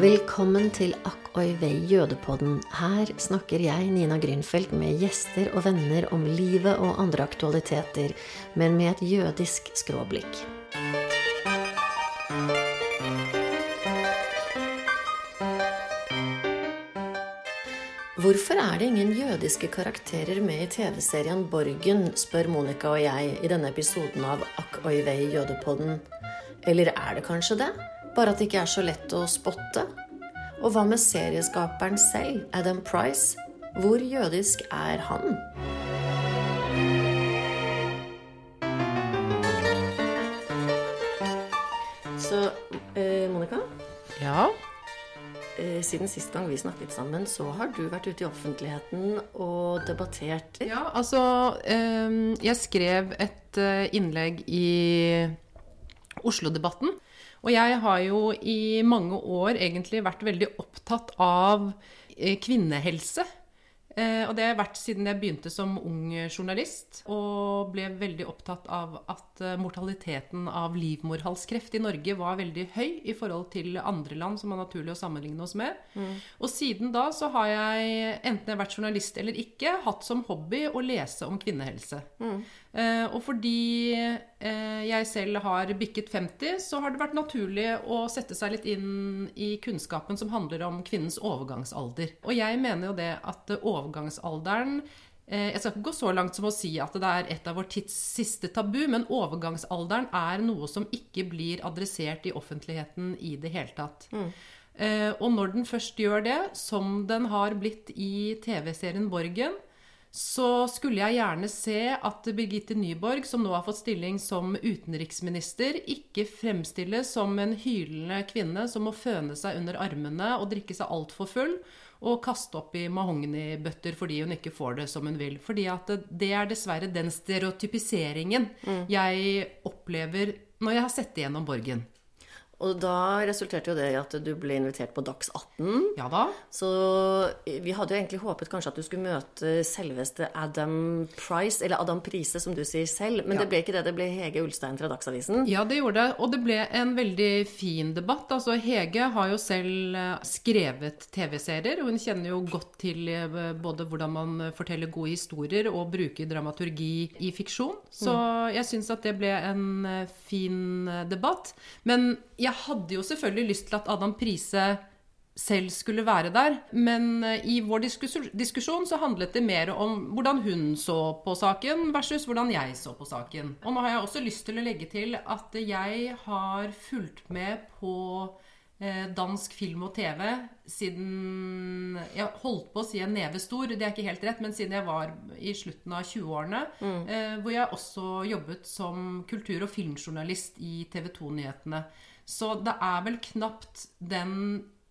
Velkommen til Akk oi vei jødepodden. Her snakker jeg, Nina Grünfeldt, med gjester og venner om livet og andre aktualiteter, men med et jødisk skråblikk. Hvorfor er det ingen jødiske karakterer med i TV-serien Borgen, spør Monica og jeg i denne episoden av Akk oi vei jødepodden. Eller er det kanskje det? Bare at det ikke er så lett å spotte? Og hva med serieskaperen selv, Adam Price? Hvor jødisk er han? Så eh, Monica, Ja. eh, siden sist gang vi snakket sammen, så har du vært ute i offentligheten og debattert ja, altså eh, Jeg skrev et eh, innlegg i Oslo-debatten. Og jeg har jo i mange år egentlig vært veldig opptatt av eh, kvinnehelse. Eh, og det har jeg vært siden jeg begynte som ung journalist. Og ble veldig opptatt av at eh, mortaliteten av livmorhalskreft i Norge var veldig høy i forhold til andre land som er naturlig å sammenligne oss med. Og siden da så har jeg, enten jeg har vært journalist eller ikke, hatt som hobby å lese om kvinnehelse. Eh, og fordi eh, jeg selv har bikket 50, så har det vært naturlig å sette seg litt inn i kunnskapen som handler om kvinnens overgangsalder. Og jeg mener jo det at eh, overgangsalderen eh, Jeg skal ikke gå så langt som å si at det er et av vår tids siste tabu, men overgangsalderen er noe som ikke blir adressert i offentligheten i det hele tatt. Eh, og når den først gjør det, som den har blitt i TV-serien Borgen, så skulle jeg gjerne se at Birgitte Nyborg, som nå har fått stilling som utenriksminister, ikke fremstilles som en hylende kvinne som må føne seg under armene og drikke seg altfor full og kaste opp i mahognibøtter fordi hun ikke får det som hun vil. Fordi at det, er dessverre den stereotypiseringen jeg opplever når jeg har sett igjennom Borgen. Og da resulterte jo det i at du ble invitert på Dags 18. Ja da. Så vi hadde jo egentlig håpet kanskje at du skulle møte selveste Adam Price, eller Adam Prise, som du sier selv. Men Ja. det ble ikke det. Det ble Hege Ulstein fra Dagsavisen. Ja, det gjorde det. Og det ble en veldig fin debatt. Altså, Hege har jo selv eh, skrevet TV-serier, og hun kjenner jo godt til eh, både hvordan man forteller gode historier og bruker dramaturgi i fiksjon. Så jeg syns at det ble en eh, fin debatt. Men jeg hadde jo selvfølgelig lyst til at Adam Prise selv skulle være der. Men eh, i vår diskusjon så handlet det mer om hvordan hun så på saken versus hvordan jeg så på saken. Og nå har jeg også lyst til å legge til at jeg har fulgt med på eh, dansk film og TV siden Jeg holdt på å si en neve stor, det er ikke helt rett, men siden jeg var i slutten av 20-årene, Mm. hvor jeg også jobbet som kultur- og filmjournalist i TV 2-nyhetene. Så det er vel knapt den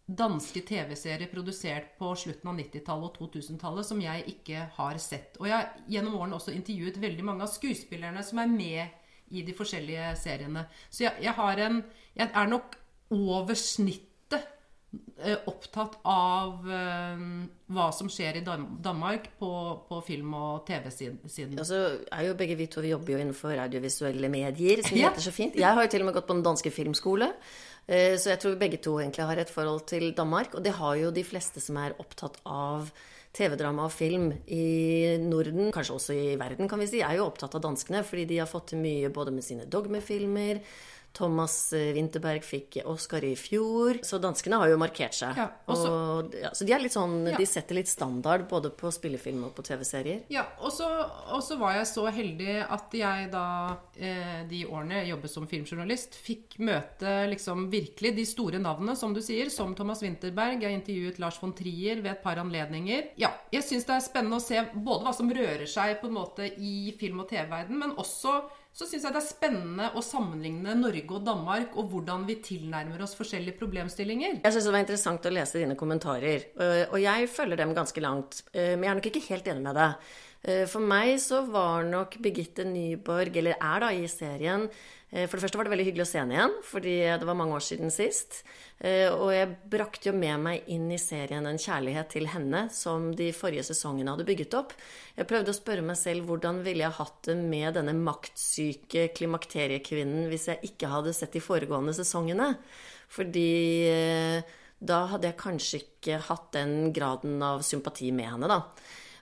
danske TV-serier produsert på slutten av 90-tallet og 2000-tallet som jeg ikke har sett. Og jeg har gjennom årene også intervjuet veldig mange av skuespillerne som er med i de forskjellige seriene. Så jeg, jeg en Jeg er nok over snittet opptatt av eh, hva som skjer i Danmark på, på film- og TV-siden. Og så er jo begge vi to vi jobber jo innenfor audiovisuelle medier, som heter så fint. Jeg har jo til og med gått på den danske filmskole. eh, Så jeg tror begge to egentlig har et forhold til Danmark. Og det har jo de fleste som er opptatt av TV-drama og film i Norden, kanskje også i verden, kan vi si, er jo opptatt av danskene. Fordi de har fått til mye både med sine dogmefilmer. Thomas eh, Winterberg fikk Oscar i fjor. Så danskene har jo markert seg. Ja, også- og, ja, så de er sånn Ja. De setter litt standard både på spillefilm og på TV-serier. Ja, og så, og så var jeg så heldig at jeg da, eh, de årene jeg jobbet som filmjournalist, fikk møte liksom virkelig de store navnene, som du sier, som Thomas Winterberg. Jeg intervjuet Lars von Trier ved et par anledninger. Ja, jeg syns det er spennende å se både hva som rører seg på en måte i film- og TV-verden, men også så syns jeg det er spennende å sammenligne Norge og Danmark, og hvordan vi tilnærmer oss forskjellige problemstillinger. Jeg syns det var interessant å lese dine kommentarer. øh, Og jeg følger dem ganske langt. øh, Men jeg er nok ikke helt enig med deg. Øh, For meg så var nok Birgitte Nyborg, eller er da i serien For det første var det veldig hyggelig å se henne igjen, fordi det var mange år siden sist. Øh, Og jeg brakte jo med meg inn i serien en kjærlighet til henne som de forrige sesongene hadde bygget opp. Jeg prøvde å spørre meg selv hvordan ville jeg hatt det med denne maktsyke klimakteriekvinnen hvis jeg ikke hadde sett de foregående sesongene. Fordi eh, da hadde jeg kanskje ikke hatt den graden av sympati med henne, da.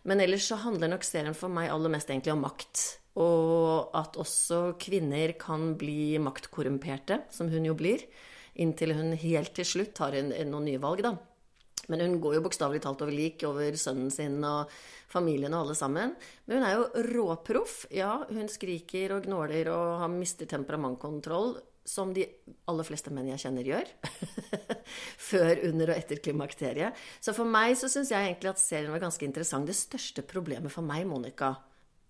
Men ellers så handler nok serien for meg aller mest egentlig om makt. Og at også kvinner kan bli maktkorrumperte, som hun jo blir. Inntil hun helt til slutt tar en, en, noen nye valg, da. Men hun går jo bokstavelig talt over lik over sønnen sin og familien og alle sammen. Men hun er jo råproff. Ja, hun skriker og gnåler og har mistet temperamentkontroll, som de aller fleste menn jeg kjenner, gjør. Før, under og etter klimakteriet. Så for meg så syns jeg egentlig at serien var ganske interessant. Det største problemet for meg, Monica,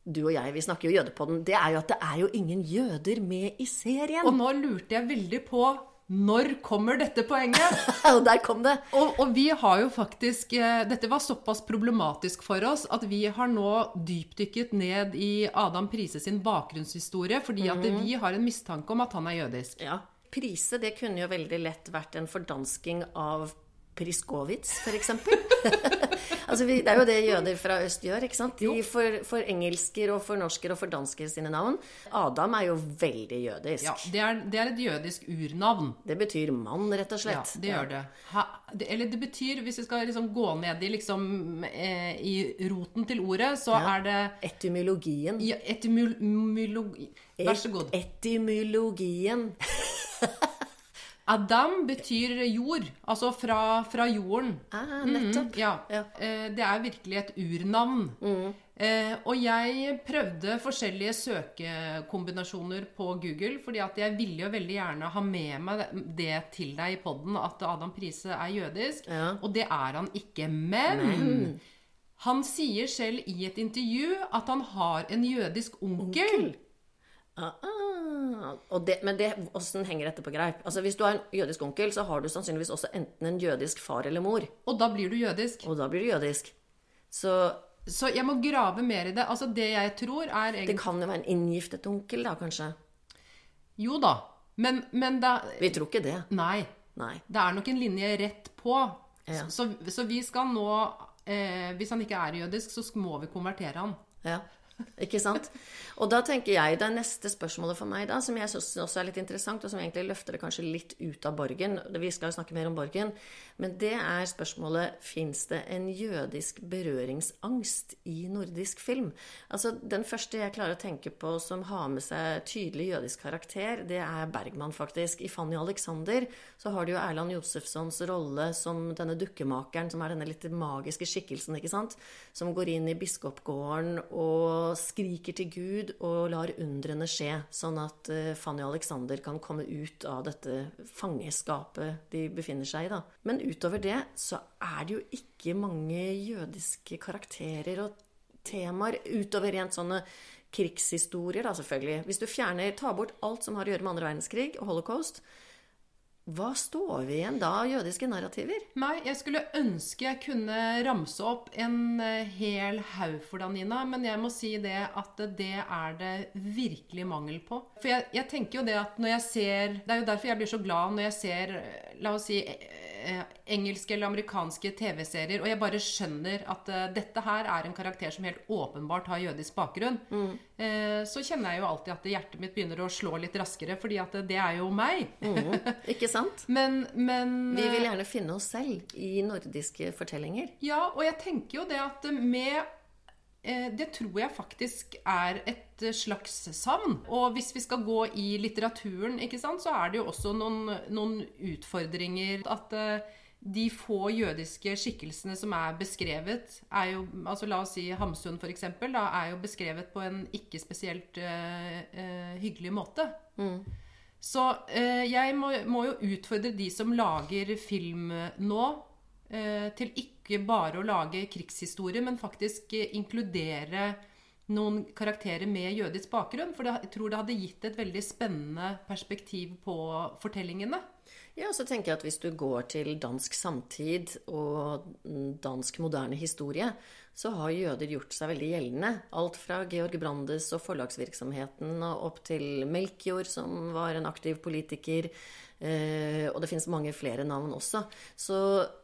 du og jeg, vi snakker jo jødepodden, det er jo at det er jo ingen jøder med i serien. Og nå lurte jeg veldig på når kommer dette poenget? og der kom det. Og, og, vi har jo faktisk eh, Dette var såpass problematisk for oss at vi har nå dypdykket ned i Adam Prise sin bakgrunnshistorie, fordi at mm. vi har en mistanke om at han er jødisk. Ja. Prise det kunne jo veldig lett vært en fordansking av Priskovits, f.eks. altså, det er jo det jøder fra øst gjør. ikke sant? De for, forengelsker og fornorsker og fordansker sine navn. Adam er jo veldig jødisk. Ja, det er, det er et jødisk urnavn. Det betyr mann, rett og slett. Ja, det gjør det. Ha, det eller det betyr, hvis vi skal liksom gå ned i, liksom, eh, i roten til ordet, så ja. er det Etymologien. Ja, etymologi Vær så god. Etymologien. Adam betyr jord, altså fra, fra jorden. Ah, nettopp. Mm, ja. ja. Eh, det er virkelig et urnavn. Mm. Eh, og jeg prøvde forskjellige søkekombinasjoner på Google, fordi at jeg ville jo veldig gjerne ha med meg det til deg i poden, at Adam Prise er jødisk. Ja. Og det er han ikke. Men, Nei. han sier selv i et intervju at han har en jødisk onkel. onkel. Ah, ah. Det, men det, hvordan henger dette på greip? Altså, Hvis du har en jødisk onkel, så har du sannsynligvis også enten en jødisk far eller mor. Og da blir du jødisk. Og da blir du jødisk. Så, så jeg må grave mer i det. Altså, Det jeg tror, er egentlig Det kan jo være en inngiftet onkel, da, kanskje? Jo da. Men, men da Vi tror ikke det. Nei. Nei. Det er nok en linje rett på. Ja. Så, så, vi skal nå eh, Hvis han ikke er jødisk, så må vi konvertere han. Ja. Ikke sant? Og da tenker jeg, Det neste spørsmålet for meg, da, som jeg syns også er litt interessant, og som egentlig løfter det kanskje litt ut av Borgen Vi skal jo snakke mer om Borgen. Men det er spørsmålet fins det en jødisk berøringsangst i nordisk film? Altså, Den første jeg klarer å tenke på som har med seg tydelig jødisk karakter, det er Bergman, faktisk. I Fanny Alexander så har du jo Erland Josefssons rolle som denne dukkemakeren, som er denne litt magiske skikkelsen, ikke sant? Som går inn i biskopgården og skriker til Gud og lar undrene skje, sånn at eh, Fanny og Alexander kan komme ut av dette fangeskapet de befinner seg i. Da. Men utover det så er det jo ikke mange jødiske karakterer og temaer utover rent sånne krigshistorier, da, selvfølgelig. Hvis du fjerner, tar bort alt som har å gjøre med andre verdenskrig og holocaust, hva står vi igjen da av jødiske narrativer? Nei, jeg skulle ønske jeg kunne ramse opp en eh, hel haug for deg, Nina. Men jeg må si det at det er det virkelig mangel på. For jeg, jeg, tenker jo det at når jeg ser Det er jo derfor jeg blir så glad når jeg ser, eh, la oss si eh, engelske eller amerikanske TV-serier, og jeg bare skjønner at eh, dette her er en karakter som helt åpenbart har jødisk bakgrunn, mm. Eh, så kjenner jeg jo alltid at hjertet mitt begynner å slå litt raskere, fordi at det er jo meg. Mm. Ikke sant? men, men, Vi vil gjerne finne oss selv i nordiske fortellinger. Ja, og jeg tenker jo det at med det tror jeg faktisk er et slags savn. Og hvis vi skal gå i litteraturen, ikke sant, så er det jo også noen, noen utfordringer. At de få jødiske skikkelsene som er beskrevet, er jo altså La oss si Hamsun, f.eks., er jo beskrevet på en ikke spesielt uh, uh, hyggelig måte. Mm. Så uh, jeg må, må, jo utfordre de som lager film nå, til ikke bare å lage krigshistorie, men faktisk inkludere noen karakterer med jødisk bakgrunn. For jeg tror det hadde gitt et veldig spennende perspektiv på fortellingene. Ja, og så tenker jeg at Hvis du går til dansk samtid og dansk moderne historie, så har jøder gjort seg veldig gjeldende. Alt fra Georg Brandes og forlagsvirksomheten og opp til Melkjord, som var en aktiv politiker. Eh, og det finnes mange flere navn også. Så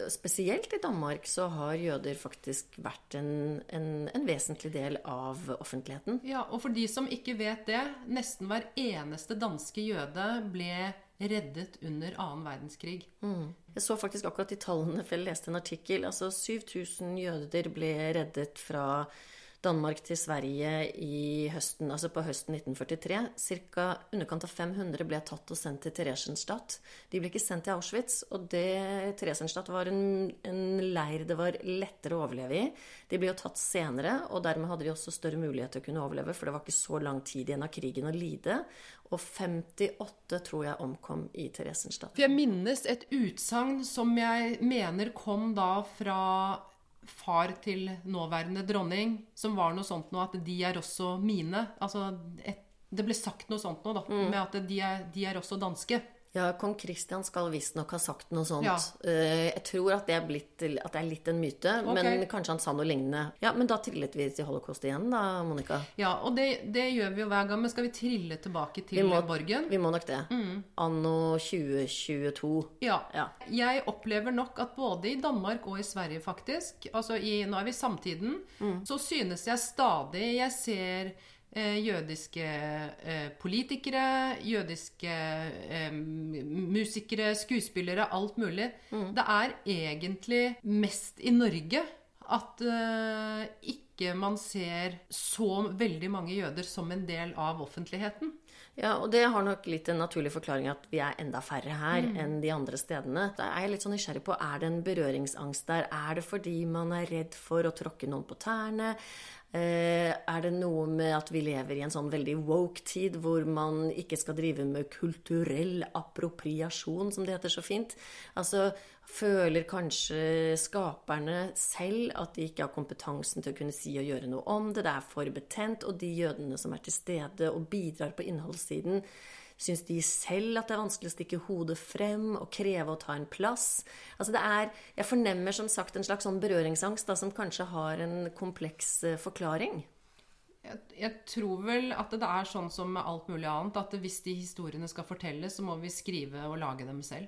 spesielt i Danmark så har jøder faktisk vært en, en, en, vesentlig del av offentligheten. Ja, og for de som ikke vet det, nesten hver eneste danske jøde ble reddet under annen verdenskrig. Jeg så faktisk akkurat de tallene, for jeg leste en artikkel. Altså 7000 jøder ble reddet fra Danmark til Sverige i høsten, altså på høsten 1943. Ca. underkant av 500 ble tatt og sendt til Theresienstadt. De ble ikke sendt til Auschwitz, og det Theresienstadt var en, en leir det var lettere å overleve i. De ble jo tatt senere, og dermed hadde de også større mulighet til å kunne overleve, for det var ikke så lang tid igjen av krigen å lide. Og 58 tror jeg omkom i Theresienstadt. For jeg minnes et utsagn som jeg mener kom da fra far til nåværende dronning, som var noe sånt noe at de er også mine. Altså, et, det ble sagt noe sånt noe, da, med at de er, de er også danske. Ja, kong Kristian skal visstnok ha sagt noe sånt. Ja. Eh, Jeg tror at det, er blitt, at det er litt en myte, okay. men kanskje han sa noe lignende. Ja, Men da trillet vi til holocaust igjen, da, Monica. Ja, og det, det gjør vi jo hver gang. Men skal vi trille tilbake til Vi må, Borgen? vi må nok det. Anno 2022. Ja. Ja. Jeg opplever nok at både i Danmark og i Sverige, faktisk altså i, Nå er vi i samtiden. Så synes jeg stadig jeg ser jødiske eh, politikere, jødiske eh, musikere, skuespillere, alt mulig. Det er egentlig mest i Norge at eh, ikke man ser så veldig mange jøder som en del av offentligheten. Ja, og det har nok litt en naturlig forklaring at vi er enda færre her enn de andre stedene. Da er jeg litt sånn nysgjerrig på, er det en berøringsangst der? Er det fordi man er redd for å tråkke noen på tærne? Eh, er det noe med at vi lever i en sånn veldig woke-tid hvor man ikke skal drive med kulturell appropriasjon, som det heter så fint? Altså, føler kanskje skaperne selv at de ikke har kompetansen til å kunne si og gjøre noe om det? Det er for betent, og de jødene som er til stede og bidrar på innholdssiden, Syns de selv at det er vanskelig å stikke hodet frem og kreve å ta en plass? Altså det er, Jeg fornemmer som sagt en slags sånn berøringsangst da, som kanskje har en kompleks eh, forklaring. Jeg, jeg tror vel at det er sånn som med alt mulig annet, at hvis de historiene skal fortelles, så må vi skrive og lage dem selv.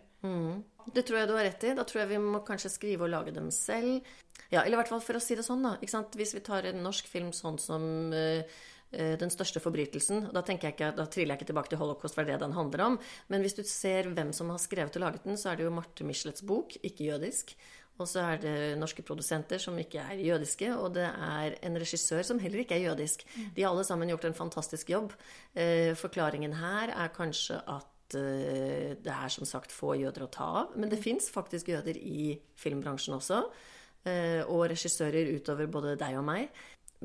Det tror jeg du har rett i. Da tror jeg vi må kanskje skrive og lage dem selv. Ja, Eller i hvert fall for å si det sånn, da. Hvis vi tar en norsk film sånn som eh, Den største forbrytelsen. Da, jeg ikke, da triller jeg ikke tilbake til holocaust, for det er det den handler om. Men hvis du ser hvem som har skrevet og laget den, så er det jo Marte Michelets bok, ikke jødisk. Og så er det norske produsenter som ikke er jødiske, og det er en regissør som heller ikke er jødisk. De har alle sammen gjort en fantastisk jobb. Eh, forklaringen her er kanskje at eh, det er som sagt få jøder å ta av. Men det fins faktisk jøder i filmbransjen også. eh, Og regissører utover både deg og meg.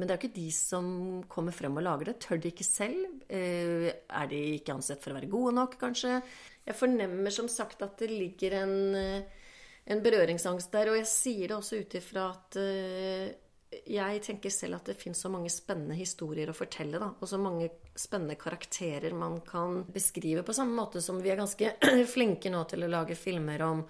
Men det er jo ikke de som kommer frem og lager det. Tør de ikke selv? Eh, Er de ikke ansett for å være gode nok, kanskje? Jeg fornemmer som sagt at det ligger en, eh, en berøringsangst der. Og jeg sier det også ut ifra at eh, jeg tenker selv at det fins så mange spennende historier å fortelle. Da, og så mange spennende karakterer man kan beskrive. På samme måte som vi er ganske flinke nå til å lage filmer om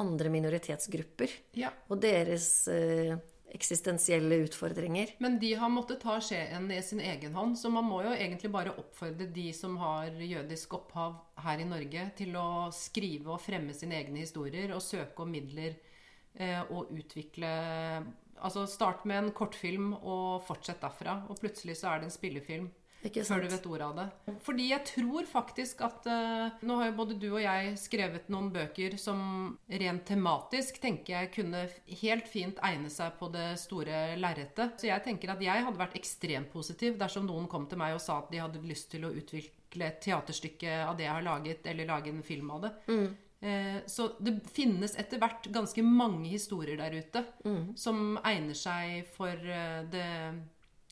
andre minoritetsgrupper. Ja. Og deres eh, eksistensielle utfordringer. Men de har måttet ta skjeen i sin egen hånd, så man må jo egentlig bare oppfordre de som har jødisk opphav her i Norge, til å skrive og fremme sine egne historier og søke om midler eh, og utvikle Altså start med en kortfilm og fortsett derfra, og plutselig så er det en spillefilm. Før du vet ordet av det. Fordi jeg tror faktisk at uh, Nå har jo både du og jeg skrevet noen bøker som rent tematisk tenker jeg kunne helt fint egne seg på det store lerretet. Så jeg tenker at jeg hadde vært ekstremt positiv dersom noen kom til meg og sa at de hadde lyst til å utvikle et teaterstykke av det jeg har laget, eller lage en film av det. Mm. Så det finnes etter hvert ganske mange historier der ute som egner seg for eh, det,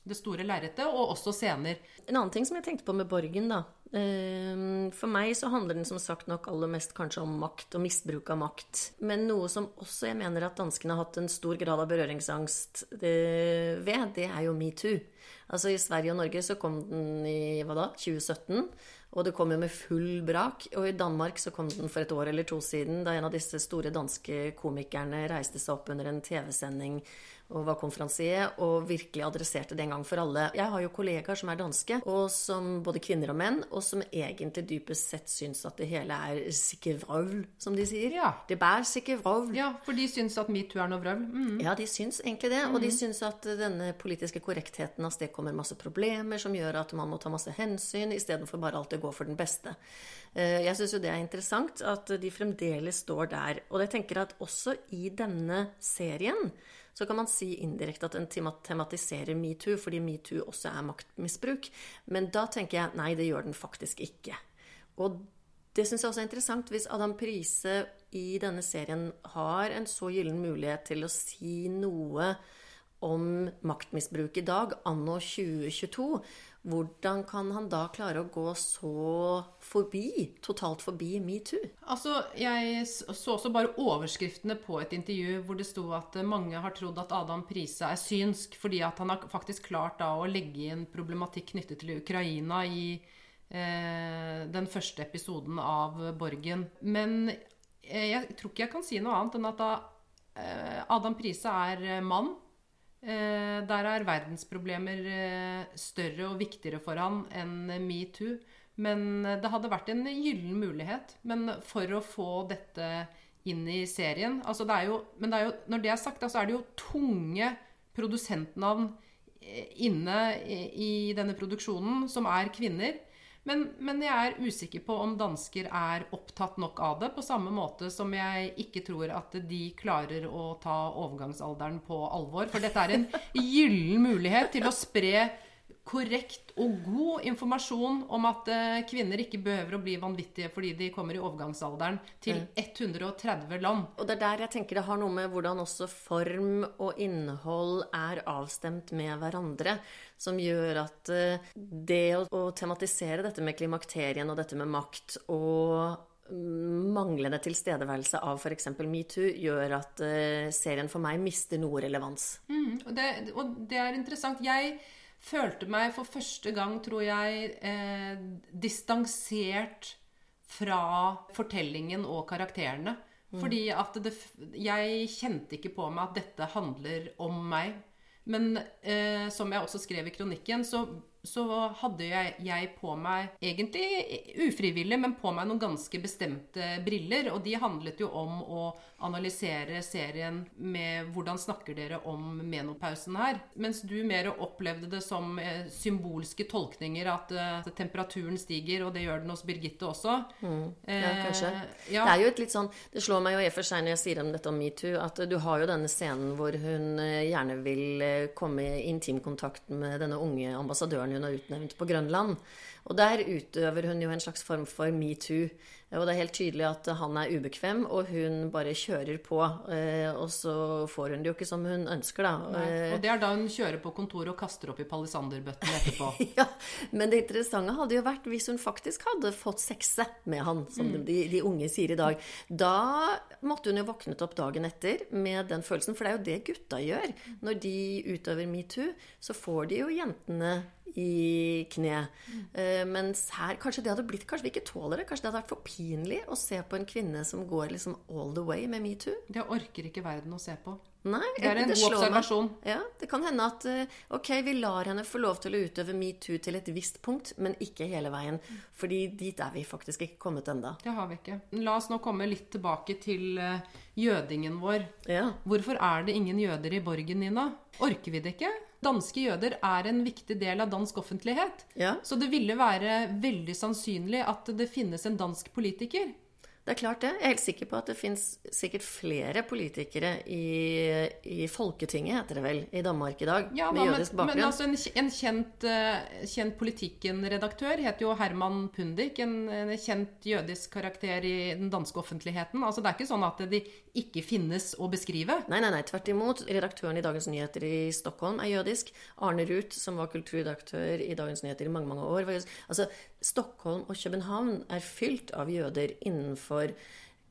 det store lerretet, og også scener. En annen ting som jeg tenkte på med Borgen, da. eh, For meg så handler den som sagt nok aller mest kanskje om makt og misbruk av makt. Men noe som også jeg mener at danskene har hatt en stor grad av berøringsangst eh, ved, det er jo metoo. Altså I Sverige og Norge så kom den i hva da, 2017. Og det kom jo med full brak. Og i Danmark så kom den for et år eller to siden, da en av disse store danske komikerne reiste seg opp under en TV-sending og var konferansier, og virkelig adresserte det en gang for alle. Jeg har jo kollegaer som er danske, og som både kvinner og menn, og som egentlig dypest sett syns at det hele er sikke vrøvl, som de sier. Ja. Det bærer sikke vrøvl. Ja, for de syns at metoo er noe vrøvl. Mm. Ja, de syns egentlig det. Og de syns at denne politiske korrektheten avstedkommer masse problemer som gjør at man må ta masse hensyn, istedenfor bare alltid gå for den beste. Eh, Jeg syns jo det er interessant at de fremdeles står der. Og jeg tenker at også i denne serien så kan man si indirekte at den tematiserer metoo, fordi metoo også er maktmisbruk. Men da tenker jeg nei, det gjør den faktisk ikke. Og det syns jeg også er interessant hvis Adam Prise i denne serien har en så gyllen mulighet til å si noe om maktmisbruk i dag, anno 2022. Hvordan kan han da klare å gå så forbi, totalt forbi metoo? Altså, Jeg så også bare overskriftene på et intervju hvor det sto at eh, mange har trodd at Adam Prise er synsk fordi at han har faktisk klart da å legge inn problematikk knyttet til Ukraina i eh, den første episoden av Borgen. Men eh, jeg tror ikke jeg kan si noe annet enn at da eh, Adam Prise er eh, mann. Eh, der er verdensproblemer eh, større og viktigere for han enn metoo. Men eh, det hadde vært en gyllen mulighet. Men for å få dette inn i serien altså det jo, Men det jo, når det er sagt, så så er det jo tunge produsentnavn inne i denne produksjonen som er kvinner. Men, men jeg er usikker på om dansker er opptatt nok av det, på samme måte som jeg ikke tror at de klarer å ta overgangsalderen på alvor. For dette er en gyllen mulighet til å spre korrekt og god informasjon om at eh, kvinner ikke behøver å bli vanvittige fordi de kommer i overgangsalderen til 130 land. Og det er der jeg tenker det har noe med hvordan også form og innhold er avstemt med hverandre, som gjør at eh, det å, å tematisere dette med klimakterien og dette med makt og mm, manglende tilstedeværelse av f.eks. metoo gjør at eh, serien for meg mister noe relevans. Mm, og, det, og det er interessant. Jeg følte meg for første gang, tror jeg, eh, distansert fra fortellingen og karakterene. Fordi at det, jeg kjente ikke på meg at dette handler om meg. Men eh, som jeg også skrev i kronikken, så, så hadde jeg, jeg på meg, egentlig ufrivillig, men på meg noen ganske bestemte briller. Og de handlet jo om å analysere serien med hvordan snakker dere om menopausen her. Mens du mer opplevde det som eh, symbolske tolkninger, at eh, temperaturen stiger, og det gjør den hos Birgitte også. Ja, kanskje. Eh, ja. Det er jo et litt sånn Det slår meg jo i og for seg når jeg sier om dette om metoo, at du har jo denne scenen hvor hun eh, gjerne vil eh, komme i intimkontakt med denne unge ambassadøren hun har utnevnt på Grønland. Og der utøver hun jo en slags form for metoo. Og det er helt tydelig at han er ubekvem, og hun bare kjører på. eh, Og så får hun det jo ikke som hun ønsker, da. Nei. Eh, Og det er da hun kjører på kontoret og kaster opp i palisanderbøtten etterpå. Ja, men det interessante hadde jo vært hvis hun faktisk hadde fått sexe med han, som Mm. de, de unge sier i dag. Da måtte hun jo våknet opp dagen etter med den følelsen, for det er jo det gutta gjør. Når de utøver metoo, så får de jo jentene i kne. Mm. Eh, mens her kanskje det hadde blitt Kanskje vi ikke tåler det. Kanskje det hadde vært for pinlig å se på en kvinne som går liksom all the way med metoo. Det orker ikke verden å se på. Nei, Det er en god observasjon. meg. Ja, Det kan hende at eh, ok, vi lar henne få lov til å utøve metoo til et visst punkt, men ikke hele veien. Fordi dit er vi faktisk ikke kommet enda. Det har vi ikke. La oss nå komme litt tilbake til eh, jødingen vår. Ja. Hvorfor er det ingen jøder i Borgen, Nina? Orker vi det ikke? Danske jøder er en viktig del av dansk offentlighet. Ja. Så det ville være veldig sannsynlig at det finnes en dansk politiker. Det er klart det. Jeg er helt sikker på at det fins sikkert flere politikere i, i Folketinget, heter det vel, i Danmark i dag, Ja, med da, jødisk men, bakgrunn. men altså en, en kjent, eh, kjent Politikken-redaktør heter jo Herman Pundik. En, en kjent jødisk karakter i den danske offentligheten. Altså Det er ikke sånn at de ikke finnes å beskrive. Nei, nei, nei, tvert imot. Redaktøren i Dagens Nyheter i Stockholm er jødisk. Arne Ruth, som var kulturredaktør i Dagens Nyheter i mange, mange år, var jødisk. Altså, Stockholm og København er fylt av jøder innenfor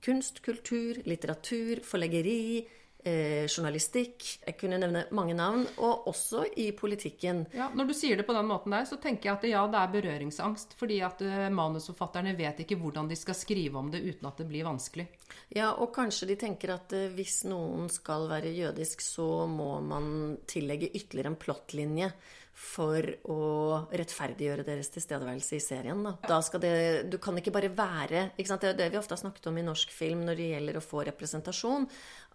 kunst, kultur, litteratur, forleggeri, eh, journalistikk. Jeg kunne nevne mange navn. Og også i politikken. Ja, Når du sier det på den måten der, så tenker jeg at ja, det er berøringsangst. Fordi at eh, manusforfatterne vet ikke hvordan de skal skrive om det uten at det blir vanskelig. Ja, og kanskje de tenker at eh, hvis noen skal være jødisk, så må man tillegge ytterligere en plottlinje. For å rettferdiggjøre deres tilstedeværelse i serien. Da. da skal det, du kan ikke bare være ikke sant? Det er det vi ofte har snakket om i norsk film når det gjelder å få representasjon.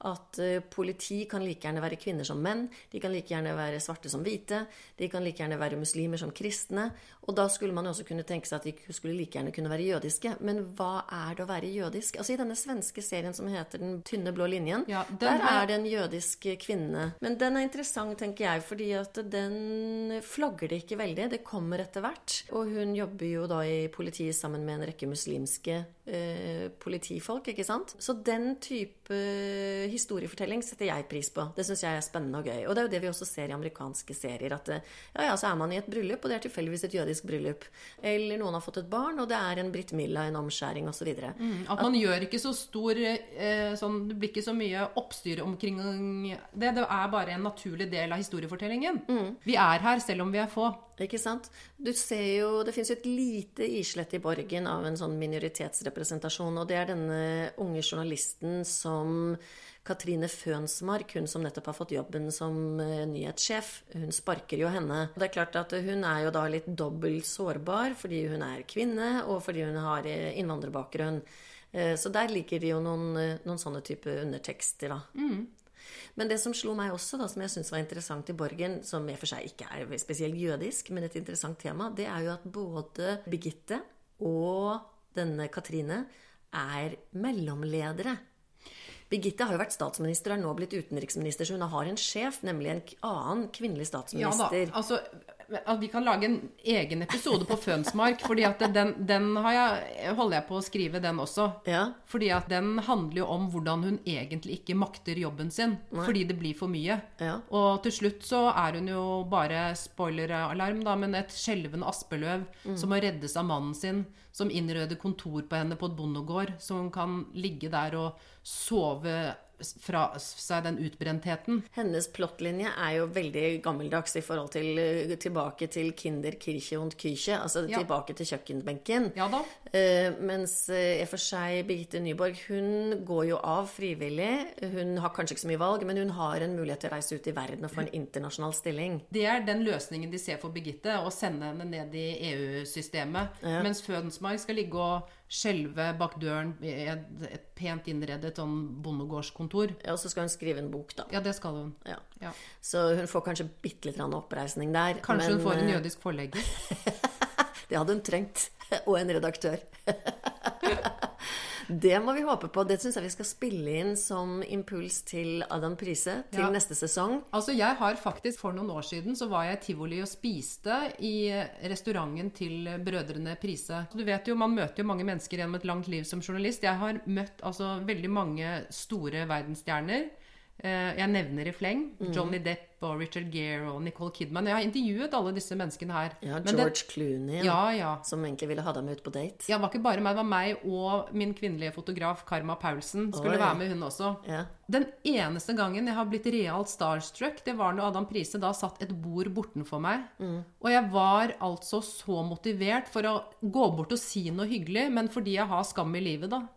At uh, politi kan like gjerne være kvinner som menn. De kan like gjerne være svarte som hvite. De kan like gjerne være muslimer som kristne. Og da skulle man jo også kunne tenke seg at de skulle like gjerne kunne være jødiske. Men hva er det å være jødisk? Altså I denne svenske serien som heter Den tynne blå linjen, Ja, der har- er det en jødisk kvinne. Men den er interessant, tenker jeg, fordi at den flagger det ikke veldig. Det kommer etter hvert. Og hun jobber jo da i politiet sammen med en rekke muslimske eh, politifolk, ikke sant? Så den type historiefortelling setter jeg pris på. Det syns jeg er spennende og gøy. Og det er jo det vi også ser i amerikanske serier. At eh, ja, ja, så er man i et bryllup, og det er tilfeldigvis et jødisk bryllup. Eller noen har fått et barn, og det er en Britt Milla, en omskjæring osv. videre At man gjør ikke så stor eh, sånn, Det blir ikke så mye oppstyr omkring det. Det er bare en naturlig del av historiefortellingen. Vi er her selv om vi er få. Ikke sant? Du ser jo, Det fins et lite islett i Borgen av en sånn minoritetsrepresentasjon. Og det er denne unge journalisten som Katrine Fønsmark, hun som nettopp har fått jobben som eh, nyhetssjef. Hun sparker jo henne. Det er klart at hun er jo da litt dobbelt sårbar fordi hun er kvinne, og fordi hun har eh, innvandrerbakgrunn. Eh, Så der ligger det jo noen, noen sånne type undertekster, da. Men det som slo meg også, da, som jeg syns var interessant i Borgen, som i og for seg ikke er spesielt jødisk, men et interessant tema, det er jo at både Birgitte og denne Katrine er mellomledere. Birgitte har jo vært statsminister og er nå blitt utenriksminister, så hun har en sjef, nemlig en annen kvinnelig statsminister. Ja da, altså at Vi kan lage en egen episode på Fønsmark, fordi at den, den har jeg, holder jeg på å skrive, den også. Ja. Fordi at den handler jo om hvordan hun egentlig ikke makter jobben sin. Fordi det blir for mye. Ja. Og til slutt så er hun jo bare spoileralarm, da, men et skjelvende aspeløv som må reddes av mannen sin, som innreder kontor på henne på et bondegård, så hun kan ligge der og sove fra seg den utbrentheten. Hennes plottlinje er jo veldig gammeldags i forhold til eh, tilbake til Kinder Kirche und Küche, altså Ja. tilbake til kjøkkenbenken. Ja da. Eh, mens eh, i og for seg Birgitte Nyborg, hun går jo av frivillig. Hun har kanskje ikke så mye valg, men hun har en mulighet til å reise ut i verden og få en internasjonal stilling. Det er den løsningen de ser for Birgitte, å sende henne ned i EU-systemet. Mens Fødensmark skal ligge og skjelve bak døren i et, et pent innredet sånn bondegårdskontor. Ja, og så skal hun skrive en bok, da. Ja, det skal hun. Ja. Ja. Så hun får kanskje bitte litt oppreisning der. Kanskje men, hun får en eh, jødisk forlegger. Det hadde hun trengt. Og en redaktør. Det må vi håpe på. Det syns jeg vi skal spille inn som impuls til Adam Prise til Ja. neste sesong. Altså, jeg har faktisk For noen år siden så var jeg i tivoli og spiste i restauranten til brødrene Prise. Du vet jo, Man møter jo mange mennesker gjennom et langt liv som journalist. Jeg har møtt altså veldig mange store verdensstjerner. Eh, Jeg nevner i fleng Johnny Depp og Richard Gere og Nicole Kidman. Jeg har intervjuet alle disse menneskene her. Ja, Men det- George Clooney, Ja, ja. som egentlig ville ha dem ut på date. Ja, det var ikke bare meg, det var meg og min kvinnelige fotograf Karma Paulsen skulle Oi. være med, hun også. Ja. Den eneste gangen jeg har blitt realt starstruck, det var når Adam Prise da satt et bord bortenfor meg. Og jeg var altså så motivert for å gå bort og si noe hyggelig, men fordi jeg har skam i livet, da,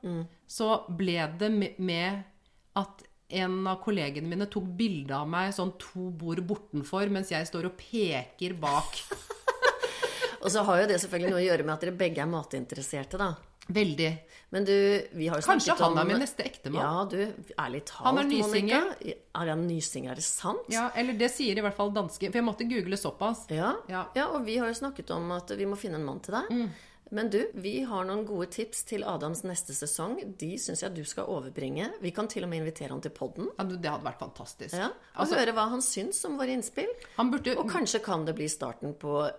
så ble det med at en av kollegene mine tok bilde av meg sånn to bord bortenfor, mens jeg står og peker bak. Og så har jo det selvfølgelig noe å gjøre med at dere begge er matinteresserte, da. Veldig. Men du, vi har jo Kanskje snakket han er min neste ektemann? Ja, du, ærlig talt, Han er nysinger. Monica. Er han nysinger? Er det sant? Ja, eller det sier i hvert fall danske. For jeg måtte google såpass. Ja. Ja. ja, og vi har jo snakket om at vi må finne en mann til deg. Men du, vi har noen gode tips til Adams neste sesong. De syns jeg du skal overbringe. Vi kan til og med invitere han til podden. Ja, det hadde vært fantastisk. Ja, og Altså, høre hva han syns om våre innspill. han burde Og kanskje kan det bli starten på,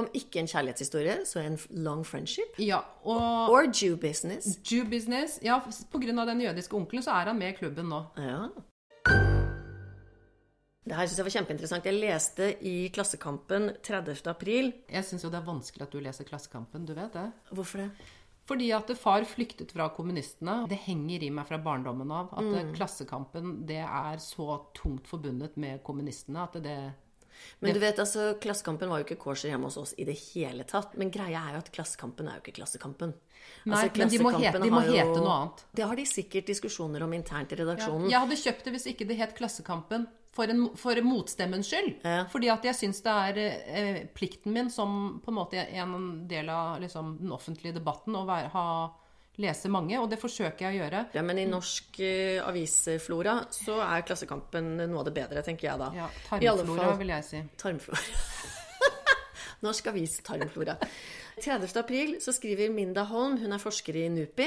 om ikke en kjærlighetshistorie, så en long friendship. Ja, og Or Jew business. Jew business Ja, av den jødiske onkelen så er han med i klubben nå. Ja. Det her syns jeg var kjempeinteressant. Jeg leste i Klassekampen 30. april. Jeg syns jo det er vanskelig at du leser Klassekampen, du vet det? Hvorfor det? Fordi at far flyktet fra kommunistene. Det henger i meg fra barndommen av at Mm. Klassekampen det er så tungt forbundet med kommunistene at det Men du vet, altså, Klassekampen var jo ikke kosher hjemme hos oss i det hele tatt. Men greia er jo at Klassekampen er jo ikke Klassekampen. Nei, Altså, men de må, hete, de må jo- hete noe annet. Det har de sikkert diskusjoner om internt i Ja. redaksjonen. Jeg hadde kjøpt det hvis ikke det het Klassekampen. For, en, for motstemmens skyld. Ja. Fordi at jeg syns det er eh, plikten min som på en måte en del av liksom, den offentlige debatten å være, ha, lese mange, og det forsøker jeg å gjøre. Ja, men i norsk eh, avisflora så er Klassekampen noe av det bedre, tenker jeg da. Ja, Tarmflora, fall- vil jeg si. Tarmflora. Norsk avis tarmflora. 30. april så skriver Minda Holm, hun er forsker i NUPI,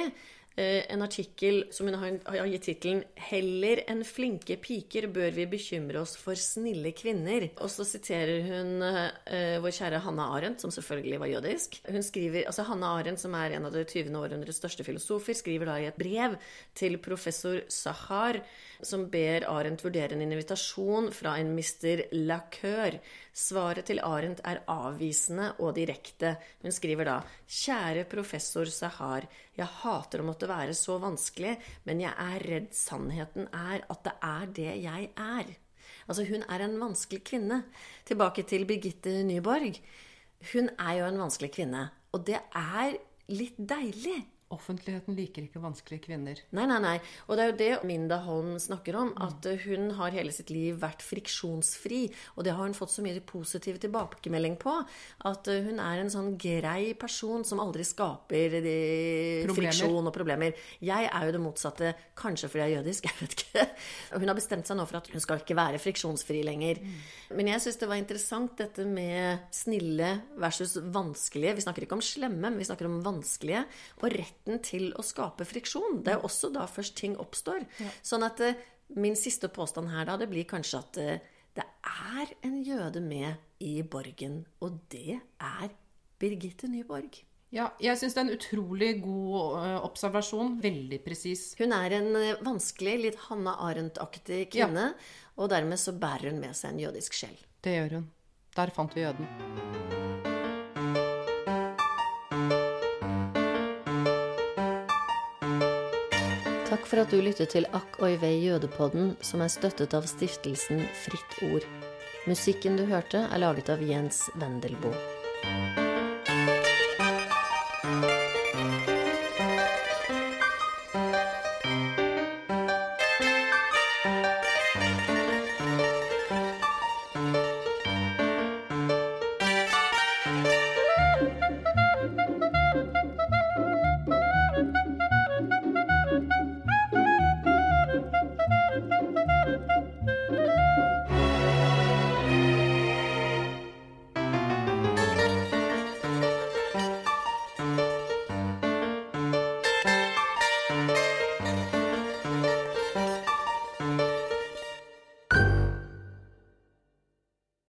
en artikkel som hun har gitt tittelen 'Heller enn flinke piker bør vi bekymre oss for snille kvinner'. Og så siterer hun uh, vår kjære Hanna Arendt, som selvfølgelig var jødisk. Hun skriver, altså Hanna Arendt, som er en av det 20. århundrets største filosofer, skriver da i et brev til professor Sahar, som ber Arendt vurdere en invitasjon fra en mister Lacœur. Svaret til Arendt er avvisende og direkte. Hun skriver da Kjære professor Sahar, jeg hater å måtte være så vanskelig, men jeg er redd sannheten er at det er det jeg er. Altså, hun er en vanskelig kvinne. Tilbake til Birgitte Nyborg. Hun er jo en vanskelig kvinne, og det er litt deilig. Offentligheten liker ikke vanskelige kvinner. Nei, nei, nei. Og det er jo det Minda Holm snakker om. At eh, hun har hele sitt liv vært friksjonsfri. Og det har hun fått så mye positiv tilbakemelding på. At eh, hun er en sånn grei person som aldri skaper de friksjon og problemer. Jeg er jo det motsatte. Kanskje fordi jeg er jødisk, jeg vet ikke. Hun har bestemt seg nå for at hun skal ikke være friksjonsfri lenger. Men jeg syns det var interessant dette med snille versus vanskelige. Vi snakker ikke om slemme, men vi snakker om vanskelige. Og retten til å skape friksjon. Det er også da først ting oppstår. Sånn at eh, min siste påstand her da, det blir kanskje at eh, det er en jøde med i Borgen, og det er Birgitte Nyborg. Ja, jeg syns det er en utrolig god ø, observasjon. Veldig presis. Hun er en eh, vanskelig, litt Hanna Arendt-aktig kvinne, og dermed så bærer hun med seg en jødisk sjel. Det gjør hun. Der fant vi jøden. Takk for at du lyttet til Akk og Ivei jødepodden, som er støttet av stiftelsen Fritt Ord. Musikken du hørte, er laget av Jens Wendelboe.